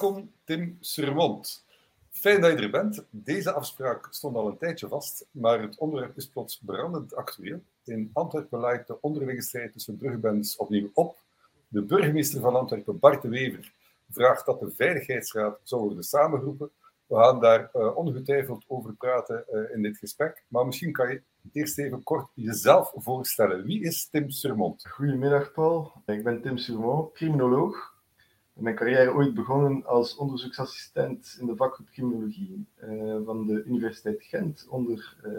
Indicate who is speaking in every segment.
Speaker 1: Welkom Tim Surmont. Fijn dat je er bent. Deze afspraak stond al een tijdje vast, maar het onderwerp is plots brandend actueel. In Antwerpen lijkt de onderlinge strijd tussen bruggenbands opnieuw op. De burgemeester van Antwerpen, Bart de Wever, vraagt dat de Veiligheidsraad zou worden samengeroepen. We gaan daar uh, ongetwijfeld over praten uh, in dit gesprek, maar misschien kan je eerst even kort jezelf voorstellen. Wie is Tim Surmont?
Speaker 2: Goedemiddag Paul, ik ben Tim Surmont, criminoloog mijn carrière ooit begonnen als onderzoeksassistent in de vakgroep criminologie uh, van de Universiteit Gent onder uh,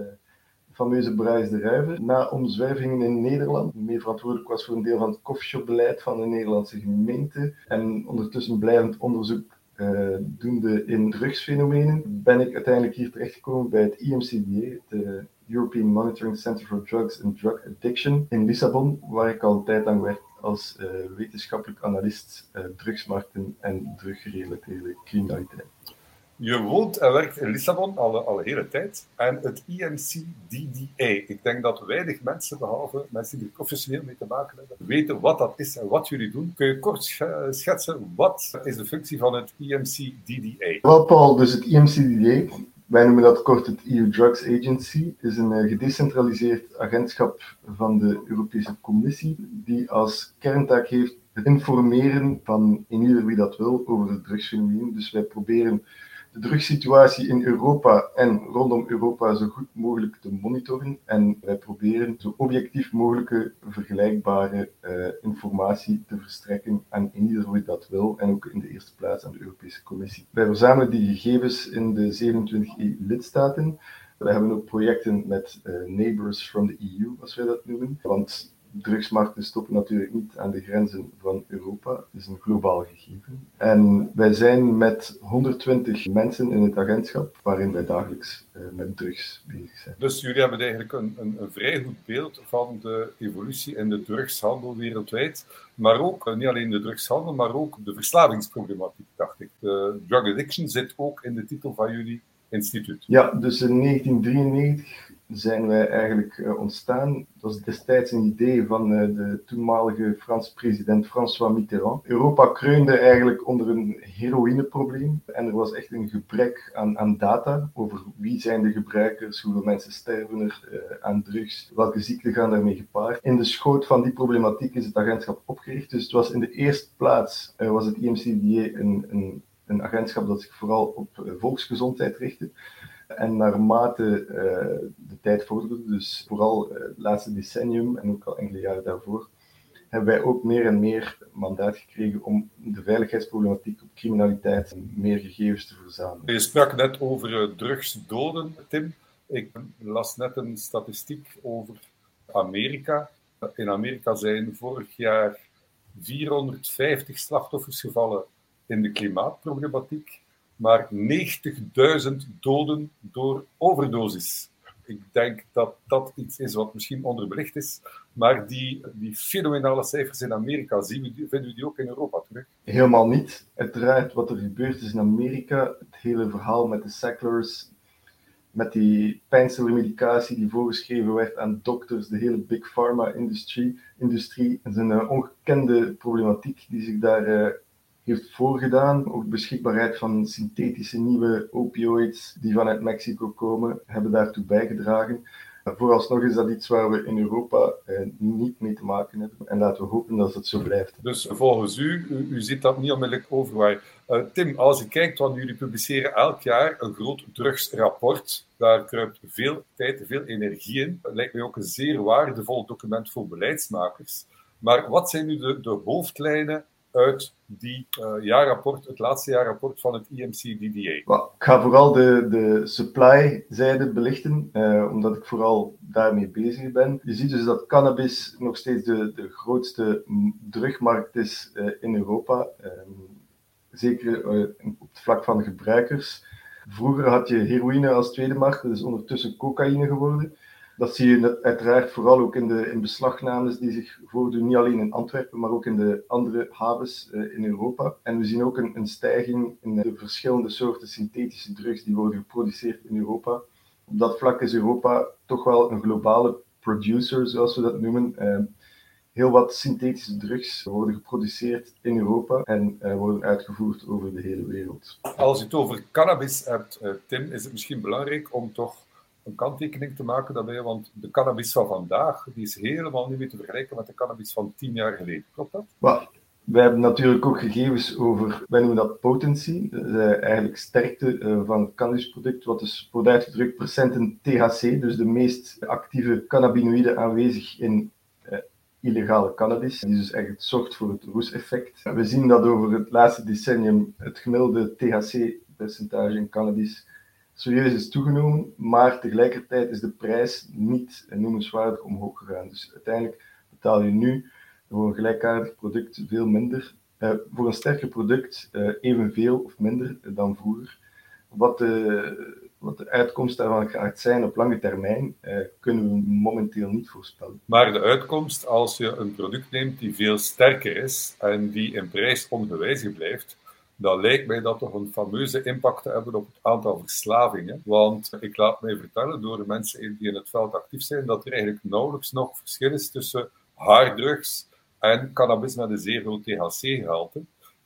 Speaker 2: fameuze Bryce de Ruiver. Na omzwervingen in Nederland, mee verantwoordelijk was voor een deel van het koffieshopbeleid van de Nederlandse gemeente en ondertussen blijvend onderzoek uh, doende in drugsfenomenen, ben ik uiteindelijk hier terechtgekomen bij het IMCDA, de European Monitoring Center for Drugs and Drug Addiction in Lissabon, waar ik al een tijd lang werk als uh, wetenschappelijk analist uh, drugsmarkten en druggerelateerde criminaliteit.
Speaker 1: Je woont en werkt in Lissabon al, al een hele tijd. En het IMCDDA, ik denk dat weinig mensen, behalve mensen die er professioneel mee te maken hebben, weten wat dat is en wat jullie doen. Kun je kort schetsen, wat is de functie van het IMCDDA?
Speaker 2: Wel Paul, dus het IMCDDA wij noemen dat kort het EU Drugs Agency. Het is een eh, gedecentraliseerd agentschap van de Europese Commissie, die als kerntaak heeft het informeren van ieder wie dat wil over het drugsfenomeen. Dus wij proberen de drugssituatie in Europa en rondom Europa zo goed mogelijk te monitoren. En wij proberen zo objectief mogelijke vergelijkbare uh, informatie te verstrekken aan ieder wie dat wil en ook in de eerste plaats aan de Europese Commissie. Wij verzamelen die gegevens in de 27 EU-lidstaten. We hebben ook projecten met uh, Neighbors from the EU, als wij dat noemen. Want drugsmarkten stoppen natuurlijk niet aan de grenzen van Europa. Het is een globaal gegeven. En wij zijn met 120 mensen in het agentschap, waarin wij dagelijks uh, met drugs bezig zijn.
Speaker 1: Dus jullie hebben eigenlijk een, een, een, vrij goed beeld van de evolutie in de drugshandel wereldwijd. Maar ook, uh, niet alleen de drugshandel, maar ook de verslavingsproblematiek, dacht ik. De drug addiction zit ook in de titel van jullie instituut.
Speaker 2: Ja, dus in 1993 zijn wij eigenlijk uh, ontstaan. Dat was destijds een idee van uh, de toenmalige Franse president François Mitterrand. Europa kreunde eigenlijk onder een heroïneprobleem en er was echt een gebrek aan, aan data over wie zijn de gebruikers, hoeveel mensen sterven er uh, aan drugs, welke ziekten gaan daarmee gepaard. In de schoot van die problematiek is het agentschap opgericht. Dus het was in de eerste plaats was het IMCDA een, een, een agentschap dat zich vooral op volksgezondheid richtte. En naarmate uh, de tijd vorderde, dus vooral uh, het laatste decennium en ook al enkele jaren daarvoor, hebben wij ook meer en meer mandaat gekregen om de veiligheidsproblematiek op criminaliteit meer gegevens te verzamelen.
Speaker 1: Je sprak net over uh, drugsdoden, Tim. Ik las net een statistiek over Amerika. In Amerika zijn vorig jaar 450 slachtoffers gevallen in de klimaatproblematiek maar 90.000 doden door overdosis. Ik denk dat dat iets is wat misschien onderbelicht is, maar die, die fenomenale cijfers in Amerika, zien we, vinden we die ook in Europa terug?
Speaker 2: Helemaal niet. Uiteraard, wat er gebeurd is in Amerika, het hele verhaal met de sacklers, met die pijnstiller-medicatie die voorgeschreven werd aan dokters, de hele big pharma-industrie, industrie, is een uh, ongekende problematiek die zich daar uh, heeft voorgedaan. Ook beschikbaarheid van synthetische nieuwe opioids die vanuit Mexico komen, hebben daartoe bijgedragen. Vooralsnog is dat iets waar we in Europa eh, niet mee te maken hebben. En laten we hopen dat het zo blijft.
Speaker 1: Dus volgens u, u, ziet dat niet onmiddellijk overwaaien. Uh, Tim, als je kijkt, want jullie publiceren elk jaar een groot drugsrapport. Daar kruipt veel tijd, veel energie in. Dat lijkt mij ook een zeer waardevol document voor beleidsmakers. Maar wat zijn nu de, de hoofdlijnen uit die uh, jaarrapport, het laatste jaarrapport van het IMC-DDA?
Speaker 2: ik ga vooral de, de supply-zijde belichten, uh, omdat ik vooral daarmee bezig ben. Je ziet dus dat cannabis nog steeds de, de grootste drugmarkt is uh, in Europa. Um, zeker op het vlak van gebruikers. Vroeger had je heroïne als tweede markt, dat is ondertussen cocaïne geworden. Dat zie je uiteraard vooral ook in de in beslagnames die zich voordoen, niet alleen in Antwerpen, maar ook in de andere havens uh, in Europa. En we zien ook een, een, stijging in de verschillende soorten synthetische drugs die worden geproduceerd in Europa. Op dat vlak is Europa toch wel een globale producer, zoals we dat noemen. Uh, heel wat synthetische drugs worden geproduceerd in Europa en uh, worden uitgevoerd over de hele wereld.
Speaker 1: Als je het over cannabis hebt, Tim, is het misschien belangrijk om toch een kanttekening te maken daarbij, want de cannabis van vandaag die is helemaal niet meer te vergelijken met de cannabis van tien jaar geleden. Klopt dat?
Speaker 2: We hebben natuurlijk ook gegevens over, wij noemen dat potentie, eigenlijk sterkte uh, van het cannabisproduct, wat dus wordt uitgedrukt procenten THC, dus de meest actieve cannabinoïden aanwezig in uh, illegale cannabis, die dus echt zorgt voor het roeseffect. We zien dat over het laatste decennium het gemiddelde THC-percentage in cannabis serieus is toegenomen, maar tegelijkertijd is de prijs niet noemenswaardig omhoog gegaan. Dus uiteindelijk betaal je nu voor een gelijkaardig product veel minder. Uh, voor een sterker product uh, evenveel of minder dan vroeger. Wat de, wat de uitkomst daarvan gaat zijn op lange termijn, uh, kunnen we momenteel niet voorspellen.
Speaker 1: Maar de uitkomst, als je een product neemt die veel sterker is en die in prijs onbewijzigd blijft, dan lijkt mij dat toch een fameuze impact te hebben op het aantal verslavingen. Want ik laat mij vertellen door de mensen die in het veld actief zijn, dat er eigenlijk nauwelijks nog verschil is tussen harddrugs en cannabis met een zeer groot THC-gehalte.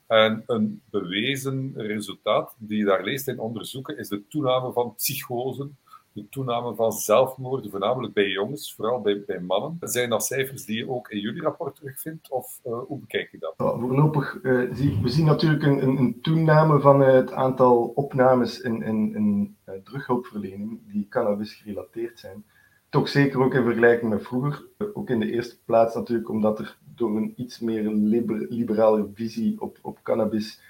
Speaker 1: En een bewezen resultaat die je daar leest in onderzoeken is de toename van psychosen, de toename van zelfmoorden, voornamelijk bij jongens, vooral bij, bij mannen. Zijn dat cijfers die je ook in jullie rapport terugvindt, of uh, hoe bekijk je dat?
Speaker 2: Ja, voorlopig, uh, zie, we zien natuurlijk een, een, een toename van uh, het aantal opnames in, in, in drughulpverlening die cannabis gerelateerd zijn. Toch zeker ook in vergelijking met vroeger. Ook in de eerste plaats natuurlijk omdat er door een iets meer liber, liberale visie op, op cannabis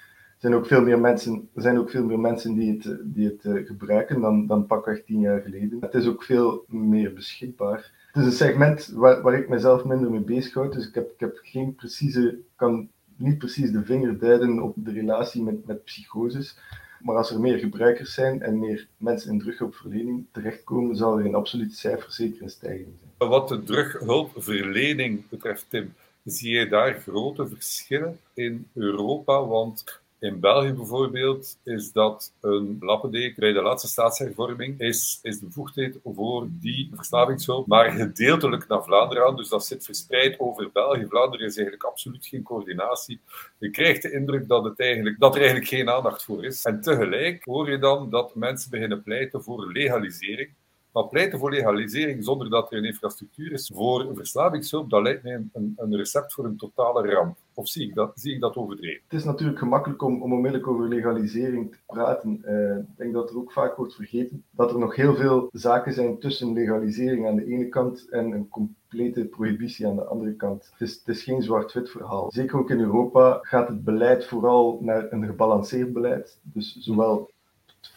Speaker 2: zijn ook veel meer mensen, er zijn ook veel meer mensen die het, die het uh, gebruiken dan, dan pakweg tien jaar geleden. Het is ook veel meer beschikbaar. Het is een segment waar, waar ik mezelf minder mee bezighoud, dus ik heb, ik heb geen precieze, kan niet precies de vinger duiden op de relatie met, met psychoses. Maar als er meer gebruikers zijn en meer mensen in drughulpverlening terechtkomen, zal er in absolute cijfers zeker een stijging zijn.
Speaker 1: Wat de drughulpverlening betreft, Tim, zie je daar grote verschillen in Europa? Want in België bijvoorbeeld is dat een lappendeken. Bij de laatste staatshervorming is, is de bevoegdheid voor die verslavingshulp maar gedeeltelijk naar Vlaanderen aan. Dus dat zit verspreid over België. Vlaanderen is eigenlijk absoluut geen coördinatie. Je krijgt de indruk dat, het eigenlijk, dat er eigenlijk geen aandacht voor is. En tegelijk hoor je dan dat mensen beginnen pleiten voor legalisering. Maar pleiten voor legalisering zonder dat er een infrastructuur is voor verslavingshulp, dat lijkt mij een, een recept voor een totale ramp. Of zie ik dat, zie ik dat overdreven?
Speaker 2: Het is natuurlijk gemakkelijk om, om onmiddellijk over legalisering te praten. Uh, ik denk dat er ook vaak wordt vergeten dat er nog heel veel zaken zijn tussen legalisering aan de ene kant en een complete prohibitie aan de andere kant. Het is, het is geen zwart-wit verhaal. Zeker ook in Europa gaat het beleid vooral naar een gebalanceerd beleid. Dus zowel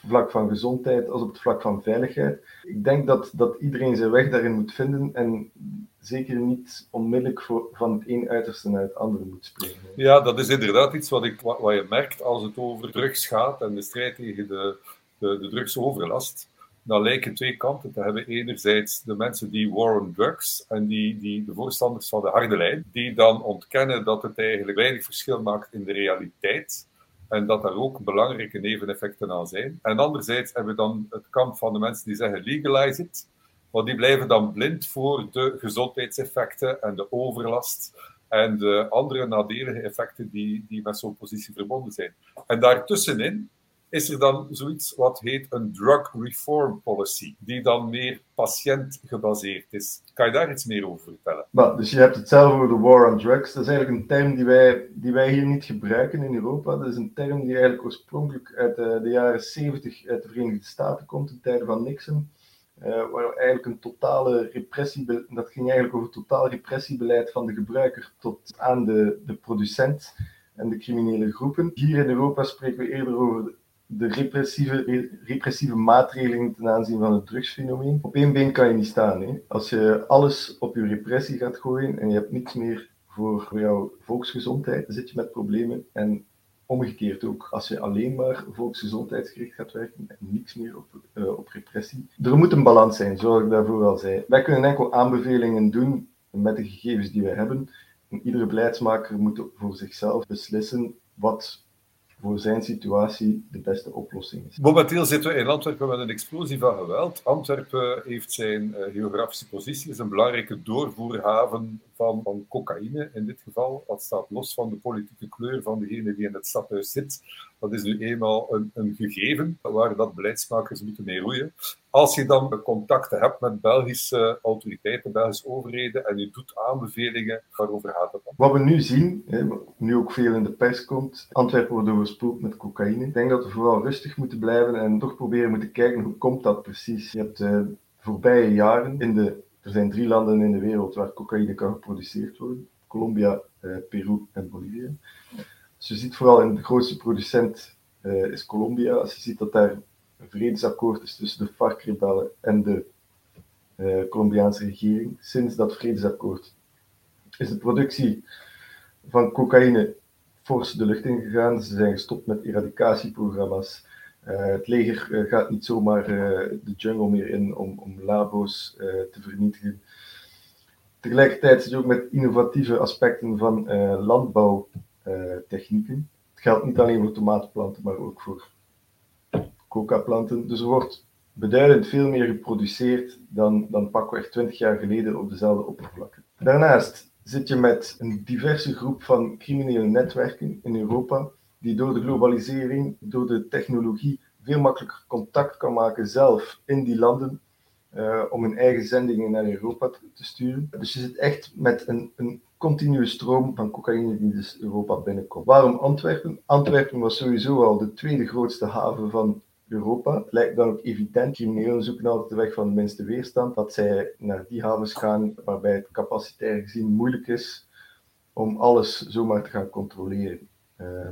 Speaker 2: vlak van gezondheid als op het vlak van veiligheid. Ik denk dat, dat iedereen zijn weg daarin moet vinden en zeker niet onmiddellijk van het een uiterste naar het andere moet springen.
Speaker 1: Ja, dat is inderdaad iets wat, ik, wat, wat je merkt als het over drugs gaat en de strijd tegen de, de, de drugsoverlast. Dan lijken twee kanten te hebben. Enerzijds de mensen die war on drugs en die, die, de voorstanders van de harde lijn, die dan ontkennen dat het eigenlijk weinig verschil maakt in de realiteit en dat daar ook belangrijke neveneffecten aan zijn. En anderzijds hebben we dan het kamp van de mensen die zeggen legalize it, want die blijven dan blind voor de gezondheidseffecten en de overlast en de andere nadelige effecten die, die met zo'n positie verbonden zijn. En daartussenin is er dan zoiets wat heet een drug reform policy, die dan meer patiëntgebaseerd is. Kan je daar iets meer over vertellen?
Speaker 2: Nou, dus je hebt het zelf over de war on drugs. Dat is eigenlijk een term die wij, die wij hier niet gebruiken in Europa. Dat is een term die eigenlijk oorspronkelijk uit de, de jaren 70 uit de Verenigde Staten komt, in tijden van Nixon. Uh, waar eigenlijk een totale repressie, dat ging eigenlijk over totaal repressiebeleid van de gebruiker tot aan de, de producent en de criminele groepen. Hier in Europa spreken we eerder over de repressieve, repressieve maatregelen ten aanzien van het drugsfenomeen. Op één been kan je niet staan. Hè? Als je alles op je repressie gaat gooien en je hebt niets meer voor, jouw volksgezondheid, zit je met problemen. En omgekeerd ook, als je alleen maar volksgezondheidsgericht gaat werken en niets meer op, uh, op repressie. Er moet een balans zijn, zoals ik daarvoor al zei. Wij kunnen enkel aanbevelingen doen met de gegevens die wij hebben. En iedere beleidsmaker moet voor zichzelf beslissen wat voor zijn situatie de beste oplossing is.
Speaker 1: Momenteel zitten we in Antwerpen met een explosie van geweld. Antwerpen heeft zijn uh, geografische positie, is een belangrijke doorvoerhaven van, van cocaïne in dit geval. Dat staat los van de politieke kleur van degene die in het stadhuis zit. Dat is nu eenmaal een, een gegeven waar dat beleidsmakers moeten mee roeien. Als je dan contacten hebt met Belgische autoriteiten, Belgische overheden, en je doet aanbevelingen, waarover gaat het dan?
Speaker 2: Wat we nu zien, nu ook veel in de pers komt, Antwerpen wordt overspoeld met cocaïne. Ik denk dat we vooral rustig moeten blijven en toch proberen moeten kijken hoe komt dat precies. Je hebt uh, voorbije jaren in de er zijn drie landen in de wereld waar cocaïne kan geproduceerd worden: Colombia, eh, Peru en Bolivia. Dus je ziet vooral de grootste producent uh, is Colombia. Als je ziet dat daar een vredesakkoord is tussen de FARC-rebellen en de uh, Colombiaanse regering. Sinds dat vredesakkoord is de productie van cocaïne fors de lucht ingegaan. Ze zijn gestopt met eradicatieprogramma's. Uh, het leger uh, gaat niet zomaar uh, de jungle meer in om, om labo's te vernietigen. Tegelijkertijd zit je ook met innovatieve aspecten van landbouwtechnieken. het geldt niet alleen voor tomatenplanten, maar ook voor coca-planten. Dus er wordt beduidend veel meer geproduceerd dan, dan pakweg 20 jaar geleden op dezelfde oppervlakte. Daarnaast zit je met een diverse groep van criminele netwerken in Europa die door de globalisering, door de technologie, veel makkelijker contact kan maken zelf in die landen uh, om hun eigen zendingen naar Europa te, sturen. Dus je zit echt met een, een continue stroom van cocaïne die dus Europa binnenkomt. Waarom Antwerpen? Antwerpen was sowieso al de tweede grootste haven van Europa. Het lijkt dan ook evident, criminelen zoeken altijd de weg van de minste weerstand, dat zij naar die havens gaan waarbij het capacitair gezien moeilijk is om alles zomaar te gaan controleren. Uh,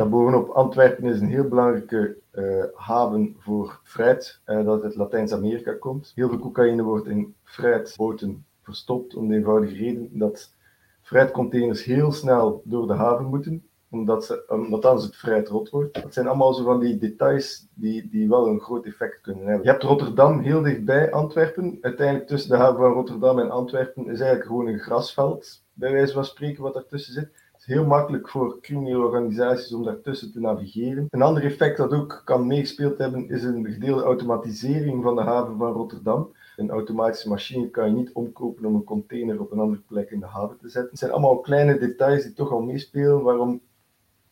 Speaker 2: Daarbovenop, Antwerpen is een heel belangrijke uh, haven voor fruit uh, dat uit Latijns-Amerika komt. Heel veel cocaïne wordt in fruitboten verstopt om de eenvoudige reden dat fruitcontainers heel snel door de haven moeten, omdat, ze, omdat anders het fruit rot wordt. Dat zijn allemaal zo van die details die, die wel een groot effect kunnen hebben. Je hebt Rotterdam heel dichtbij Antwerpen. Uiteindelijk tussen de haven van Rotterdam en Antwerpen is eigenlijk gewoon een grasveld, bij wijze van spreken, wat ertussen zit heel makkelijk voor criminele organisaties om daartussen te navigeren. Een ander effect dat ook kan meegespeeld hebben, is een gedeelde automatisering van de haven van Rotterdam. Een automatische machine kan je niet omkopen om een container op een andere plek in de haven te zetten. Het zijn allemaal kleine details die toch al meespelen, waarom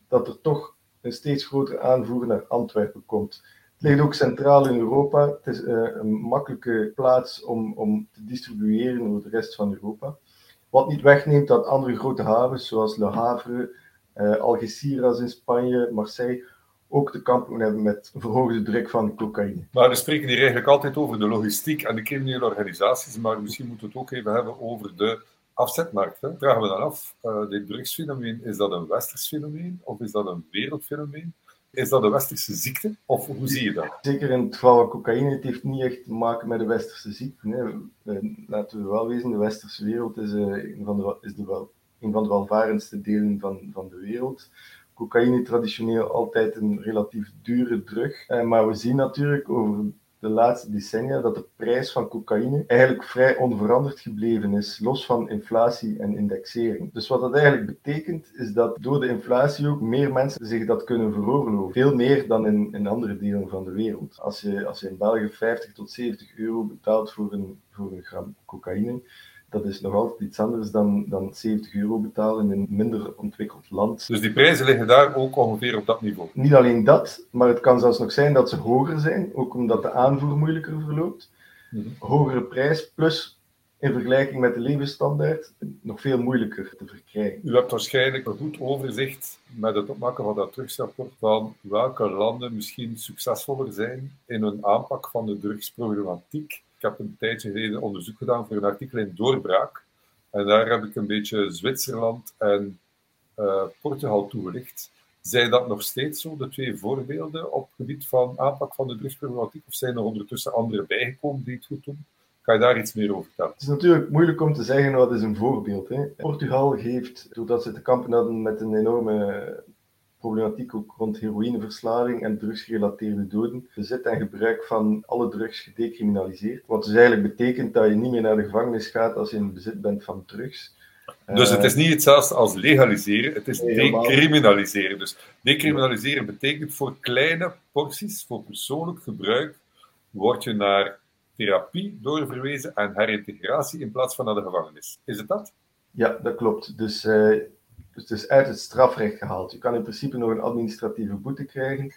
Speaker 2: dat er toch een steeds grotere aanvoer naar Antwerpen komt. Het ligt ook centraal in Europa. Het is uh, een makkelijke plaats om, om te distribueren over de rest van Europa. Wat niet wegneemt dat andere grote havens, zoals Le Havre, uh, Algeciras in Spanje, Marseille, ook te kampen hebben met verhoogde druk van cocaïne.
Speaker 1: Maar we spreken hier eigenlijk altijd over de logistiek en de criminele organisaties, maar misschien moeten we het ook even hebben over de afzetmarkt. Vragen we dan af, uh, dit drugsfenomeen, is dat een westers fenomeen of is dat een wereldfenomeen? Is dat een westerse ziekte? Of hoe zie je dat?
Speaker 2: Zeker in het geval van cocaïne, het heeft niet echt te maken met de westerse ziekte. Nee. Laten we wel wezen, de westerse wereld is, uh, een, van de, is de wel, een van de welvarendste delen van, van de wereld. Cocaïne traditioneel altijd een relatief dure drug. Uh, maar we zien natuurlijk over de laatste decennia dat de prijs van cocaïne eigenlijk vrij onveranderd gebleven is, los van inflatie en indexering. Dus wat dat eigenlijk betekent, is dat door de inflatie ook meer mensen zich dat kunnen veroorloven. Veel meer dan in, in andere delen van de wereld. Als je, als je in België 50 tot 70 euro betaalt voor een, voor een gram cocaïne, dat is nog altijd iets anders dan, dan 70 euro betalen in een minder ontwikkeld land.
Speaker 1: Dus die prijzen liggen daar ook ongeveer op dat niveau?
Speaker 2: Niet alleen dat, maar het kan zelfs nog zijn dat ze hoger zijn, ook omdat de aanvoer moeilijker verloopt. Mm Hogere prijs, plus in vergelijking met de levensstandaard nog veel moeilijker te verkrijgen.
Speaker 1: U hebt waarschijnlijk een goed overzicht met het opmaken van dat terugrapport van welke landen misschien succesvoller zijn in hun aanpak van de drugsproblematiek ik heb een tijdje geleden onderzoek gedaan voor een artikel in Doorbraak. En daar heb ik een beetje Zwitserland en uh, Portugal toegelicht. Zijn dat nog steeds zo, de twee voorbeelden op het gebied van aanpak van de drugsproblematiek? Of zijn er ondertussen andere bijgekomen die het goed doen? Kan je daar iets meer over vertellen?
Speaker 2: Het is natuurlijk moeilijk om te zeggen wat is een voorbeeld. Hè. Portugal heeft, doordat ze te kampen hadden met een enorme problematiek ook rond heroïneverslaving en drugsgerelateerde doden. Bezit en gebruik van alle drugs gedecriminaliseerd. Wat dus eigenlijk betekent dat je niet meer naar de gevangenis gaat als je in bezit bent van drugs.
Speaker 1: Dus het is niet hetzelfde als legaliseren, het is decriminaliseren. Dus decriminaliseren betekent voor kleine porties, voor persoonlijk gebruik, word je naar therapie doorverwezen en herintegratie in plaats van naar de gevangenis. Is het dat?
Speaker 2: Ja, dat klopt. Dus, uh, dus het is uit het strafrecht gehaald. Je kan in principe nog een administratieve boete krijgen.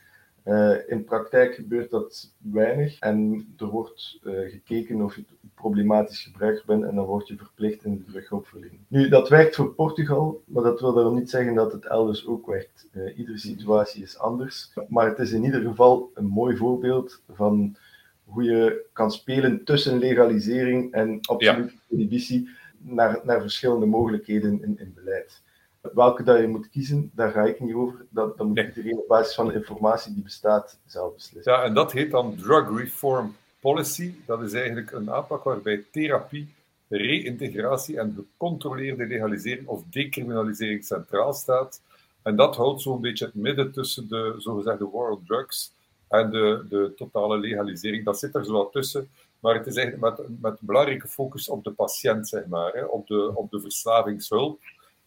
Speaker 2: Uh, in praktijk gebeurt dat weinig en er wordt uh, gekeken of je problematisch gebruiker bent en dan word je verplicht in de terughulpverlening. Nu, dat werkt voor Portugal, maar dat wil dan niet zeggen dat het elders ook werkt. Uh, iedere situatie is anders, maar het is in ieder geval een mooi voorbeeld van hoe je kan spelen tussen legalisering en absolute prohibitie naar, naar verschillende mogelijkheden in, in beleid. Welke dat je moet kiezen, daar ga ik niet over. Dat, dat moet nee. iedereen op basis van de informatie die bestaat zelf beslissen.
Speaker 1: Ja, en dat heet dan Drug Reform Policy. Dat is eigenlijk een aanpak waarbij therapie, reïntegratie en gecontroleerde legalisering of decriminalisering centraal staat. En dat houdt zo'n beetje het midden tussen de zogezegde war on drugs en de, de totale legalisering. Dat zit er zo wat tussen. Maar het is eigenlijk met, met een belangrijke focus op de patiënt, zeg maar, hè, op, de, op de verslavingshulp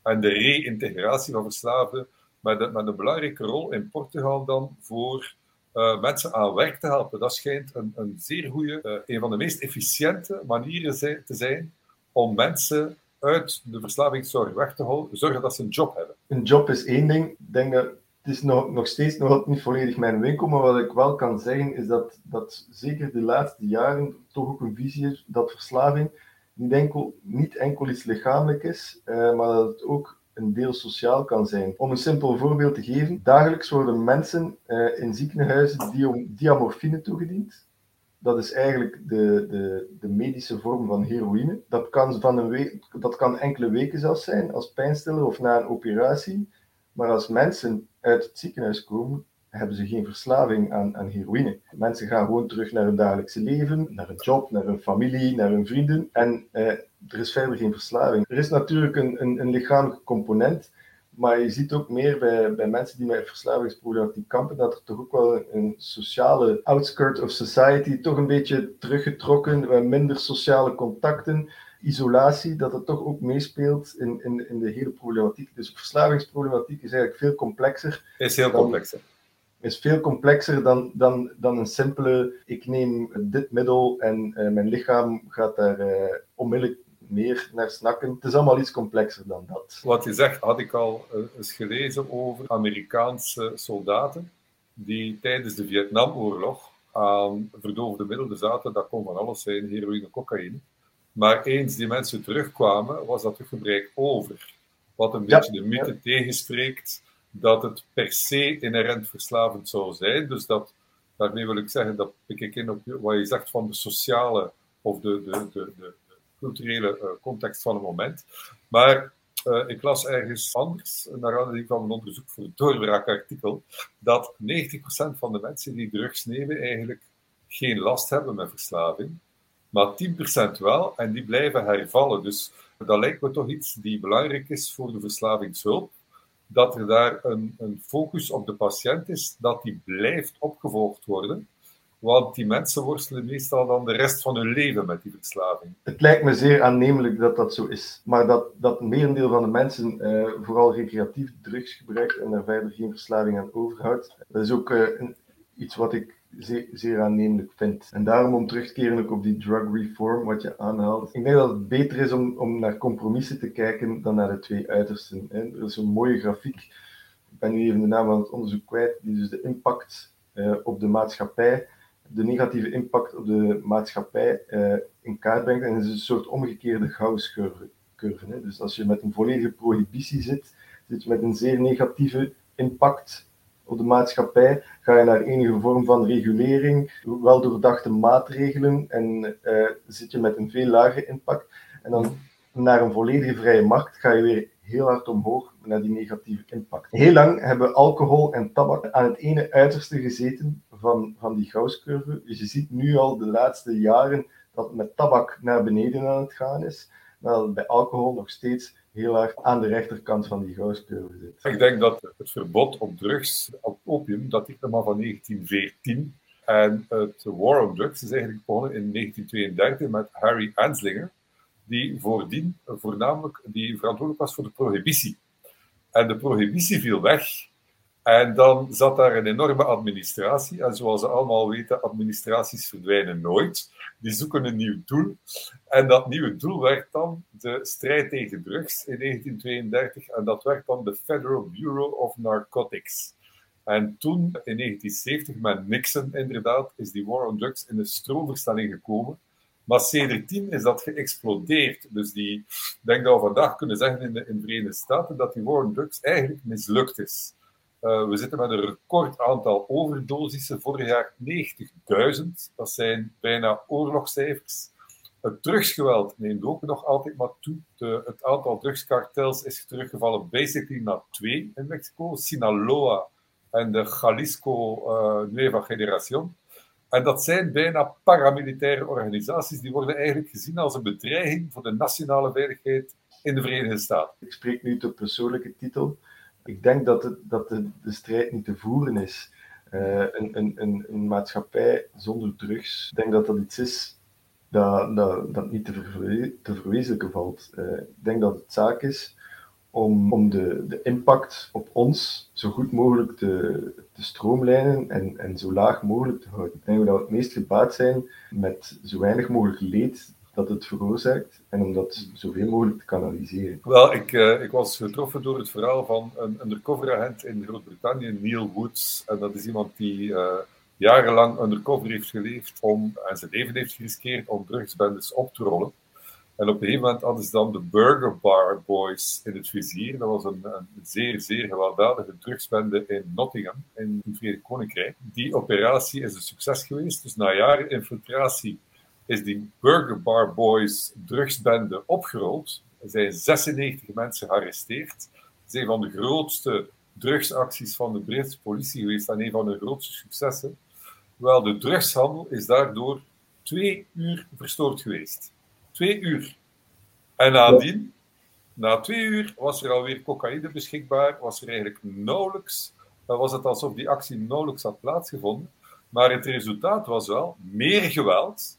Speaker 1: en de reïntegratie van verslaafden, met, met een belangrijke rol in Portugal dan voor uh, mensen aan werk te helpen. Dat schijnt een, een zeer goede, uh, een van de meest efficiënte manieren te zijn om mensen uit de verslavingszorg weg te houden, zorgen dat ze een job hebben.
Speaker 2: Een job is één ding. Ik denk dat het is nog, nog steeds nog niet volledig mijn winkel, maar wat ik wel kan zeggen is dat, dat zeker de laatste jaren toch ook een visie is dat verslaving niet enkel, niet enkel iets lichamelijk is, uh, maar dat het ook een deel sociaal kan zijn. Om een simpel voorbeeld te geven, dagelijks worden mensen uh, in ziekenhuizen diamorfine toegediend. Dat is eigenlijk de, de, de medische vorm van heroïne. Dat kan, van een dat kan enkele weken zelfs zijn, als pijnstiller of na een operatie. Maar als mensen uit het ziekenhuis komen, hebben ze geen verslaving aan, aan heroïne. Mensen gaan gewoon terug naar hun dagelijkse leven, naar hun job, naar hun familie, naar hun vrienden. En eh, er is verder geen verslaving. Er is natuurlijk een, een, een lichamelijke component, maar je ziet ook meer bij, bij mensen die met verslavingsproblematiek kampen, dat er toch ook wel een sociale outskirt of society, toch een beetje teruggetrokken, minder sociale contacten, isolatie, dat het toch ook meespeelt in, in, in de hele problematiek. Dus verslavingsproblematiek is eigenlijk veel complexer.
Speaker 1: Is heel complexer
Speaker 2: is veel complexer dan, dan, dan een simpele, ik neem dit middel en uh, mijn lichaam gaat daar uh, onmiddellijk meer naar snakken. Het is allemaal iets complexer dan dat.
Speaker 1: Wat je zegt, had ik al uh, eens gelezen over Amerikaanse soldaten die tijdens de Vietnamoorlog aan verdovende middelen zaten. Dat kon van alles zijn, heroïne, cocaïne. Maar eens die mensen terugkwamen, was dat gebruik over. Wat een beetje de mythe ja. tegenspreekt dat het per se inherent verslavend zou zijn. Dus dat, daarmee wil ik zeggen, dat pik ik in op wat je zegt van de sociale of de, de, de, culturele uh, context van het moment. Maar uh, ik las ergens anders, naar aanleiding van een onderzoek voor het doorbraakartikel, dat 90% van de mensen die drugs nemen eigenlijk geen last hebben met verslaving, maar 10% wel en die blijven hervallen. Dus dat lijkt me toch iets die belangrijk is voor de verslavingshulp dat er daar een, een focus op de patiënt is, dat die blijft opgevolgd worden. Want die mensen worstelen meestal dan de rest van hun leven met die verslaving.
Speaker 2: Het lijkt me zeer aannemelijk dat dat zo is. Maar dat, dat merendeel van de mensen uh, vooral recreatief drugs gebruikt en daar verder geen verslaving aan overhoudt. Dat is ook een, iets wat ik zeer, aannemelijk vind. En daarom om terug te keren op die drug reform, wat je aanhaalt. Ik denk dat het beter is om, om naar compromissen te kijken dan naar de twee uitersten. Hè. Er is een mooie grafiek, ik ben nu even de naam van het onderzoek kwijt, die dus de impact uh, op de maatschappij, de negatieve impact op de maatschappij uh, in kaart brengt. En het is een soort omgekeerde Gauss-curve. Dus als je met een volledige prohibitie zit, zit je met een zeer negatieve impact op de maatschappij, ga je naar enige vorm van regulering, wel doordachte maatregelen en uh, zit je met een veel lagere impact. En dan naar een volledige vrije markt ga je weer heel hard omhoog naar die negatieve impact. Heel lang hebben alcohol en tabak aan het ene uiterste gezeten van, van die Gausscurve. Dus je ziet nu al de laatste jaren dat met tabak naar beneden aan het gaan is, maar bij alcohol nog steeds heel erg aan de rechterkant van die Gauss-curve zit.
Speaker 1: Ik denk dat het verbod op drugs, op opium, dat is maar van 1914. En het war on drugs is eigenlijk begonnen in 1932 met Harry Anslinger, die voordien voornamelijk die verantwoordelijk was voor de prohibitie. En de prohibitie viel weg En dan zat daar een enorme administratie. En zoals we allemaal weten, administraties verdwijnen nooit. Die zoeken een nieuw doel. En dat nieuwe doel werd dan de strijd tegen drugs in 1932. En dat werd dan de Federal Bureau of Narcotics. En toen, in 1970, met Nixon inderdaad, is die war on drugs in de stroomverstelling gekomen. Maar sindsdien is dat geëxplodeerd. Dus die, ik denk dat we vandaag kunnen zeggen in de, in de Verenigde Staten dat die war on drugs eigenlijk mislukt is. Uh, we zitten met een record aantal overdosissen. Vorig jaar 90.000. Dat zijn bijna oorlogscijfers. Het drugsgeweld neemt ook nog altijd maar toe. De, het aantal drugskartels is teruggevallen basically naar twee in Mexico. Sinaloa en de Jalisco uh, Nueva Generación. En dat zijn bijna paramilitaire organisaties. Die worden eigenlijk gezien als een bedreiging voor de nationale veiligheid in de Verenigde Staten.
Speaker 2: Ik spreek nu tot persoonlijke titel. Ik denk dat, het, dat de, de strijd niet te voeren is. Uh, een, een, een, een, maatschappij zonder drugs, ik denk dat dat iets is dat, dat, dat niet te, te verwezenlijken valt. Uh, ik denk dat het zaak is om, om de, de impact op ons zo goed mogelijk te, te stroomlijnen en, en zo laag mogelijk te houden. Ik denk dat we het meest gebaat zijn met zo weinig mogelijk leed dat het veroorzaakt en om dat zoveel mogelijk te kanaliseren.
Speaker 1: Wel, ik, uh, ik was getroffen door het verhaal van een undercover-agent in Groot-Brittannië, Neil Woods. En dat is iemand die uh, jarenlang undercover heeft geleefd om, en zijn leven heeft geriskeerd om drugsbendes op te rollen. En op een gegeven moment hadden ze dan de Burger Bar Boys in het vizier. Dat was een, een zeer, zeer gewelddadige drugsbende in Nottingham, in het Verenigd Koninkrijk. Die operatie is een succes geweest. Dus na jaren infiltratie is die Burger Bar Boys drugsbende opgerold. Er zijn 96 mensen gearresteerd. Ze zijn van de grootste drugsacties van de Britse politie geweest en een van de grootste successen. Wel, de drugshandel is daardoor twee uur verstoord geweest. Twee uur. En nadien, na twee uur, was er alweer cocaïne beschikbaar, was er eigenlijk nauwelijks, was het alsof die actie nauwelijks had plaatsgevonden. Maar het resultaat was wel meer geweld,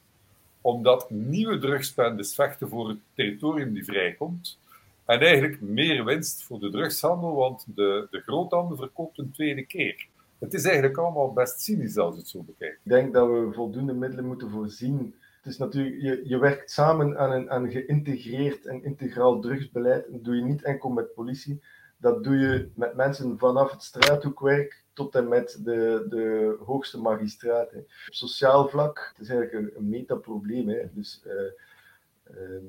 Speaker 1: omdat nieuwe drugsbendes vechten voor het territorium die vrijkomt. En eigenlijk meer winst voor de drugshandel, want de, de groothandel verkoopt een tweede keer. Het is eigenlijk allemaal best cynisch als het zo bekijkt.
Speaker 2: Ik denk dat we voldoende middelen moeten voorzien het is natuurlijk, je, je werkt samen aan een, aan geïntegreerd en integraal drugsbeleid. Dat doe je niet enkel met politie, dat doe je met mensen vanaf het straathoekwerk tot en met de, de hoogste magistraat. Op sociaal vlak, het is eigenlijk een, een metaprobleem. Hè. Dus uh, uh,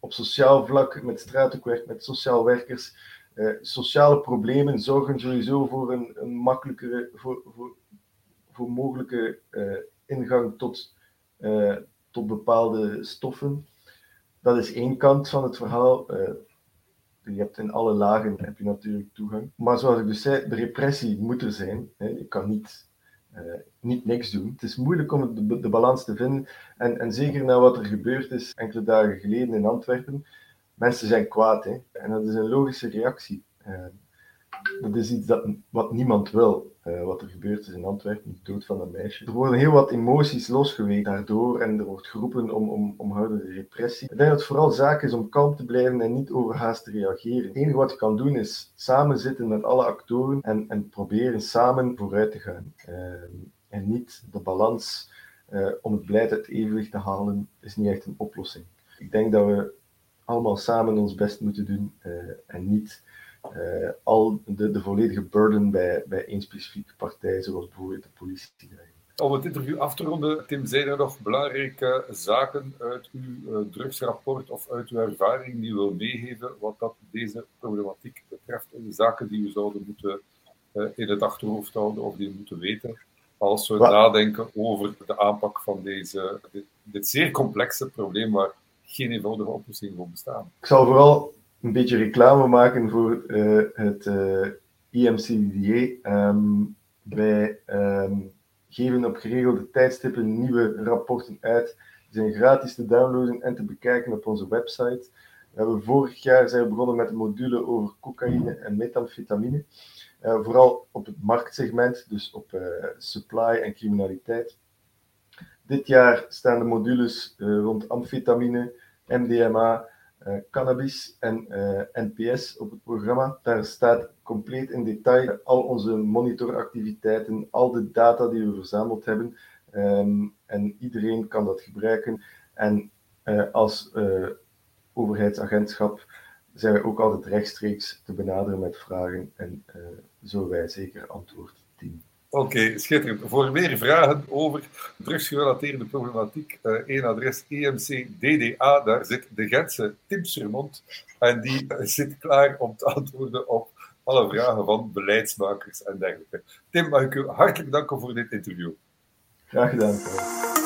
Speaker 2: op sociaal vlak, met straathoekwerk, met sociaal werkers, uh, sociale problemen zorgen sowieso voor een, een makkelijkere, voor, voor, voor mogelijke ingang tot tot bepaalde stoffen. Dat is één kant van het verhaal. Je hebt in alle lagen heb je natuurlijk toegang. Maar zoals ik dus zei, de repressie moet er zijn. Je kan niet, uh, niet niks doen. Het is moeilijk om de, balans te vinden. En, en zeker na wat er gebeurd is enkele dagen geleden in Antwerpen. Mensen zijn kwaad. Hè. En dat is een logische reactie. Uh, dat is iets dat, wat niemand wil. Uh, wat er gebeurd is in Antwerpen, de dood van een meisje. Er worden heel wat emoties losgeweekt daardoor en er wordt geroepen om, om, om repressie. Ik denk dat het vooral zaak is om kalm te blijven en niet overhaast te reageren. Het enige wat je kan doen is samen zitten met alle actoren en, en proberen samen vooruit te gaan. Uh, en niet de balans uh, om het beleid uit evenwicht te halen, is niet echt een oplossing. Ik denk dat we allemaal samen ons best moeten doen en niet al de, de volledige burden bij, bij één specifieke partij, zoals bijvoorbeeld de politie.
Speaker 1: Om het interview af te ronden, Tim, zijn er nog belangrijke zaken uit uw uh, drugsrapport of uit uw ervaring die u wil meegeven wat dat deze problematiek betreft? De zaken die we zouden moeten uh, in het achterhoofd houden of die we moeten weten als we wat? nadenken over de aanpak van deze, dit, dit zeer complexe probleem waar geen eenvoudige oplossing voor bestaan.
Speaker 2: Ik zal vooral een beetje reclame maken voor uh, het uh, eh, IMCDA. Um, ehm, wij um, geven op geregelde tijdstippen nieuwe rapporten uit. Die zijn gratis te downloaden en te bekijken op onze website. We hebben vorig jaar zijn we begonnen met een module over cocaïne en metamfetamine. Uh, vooral op het marktsegment, dus op supply en criminaliteit. Dit jaar staan de modules rond amfetamine, MDMA, cannabis en NPS op het programma. Daar staat compleet in detail al onze monitoractiviteiten, al de data die we verzameld hebben. Ehm, en iedereen kan dat gebruiken. En als overheidsagentschap zijn we ook altijd rechtstreeks te benaderen met vragen en uh, zullen wij zeker antwoord dienen.
Speaker 1: Oké, schitterend. Voor meer vragen over drugsgerelateerde problematiek, uh, één adres EMC DDA, daar zit de Gentse Tim Surmont en die zit klaar om te antwoorden op alle vragen van beleidsmakers en dergelijke. Tim, mag ik u hartelijk danken voor dit interview.
Speaker 2: Graag gedaan.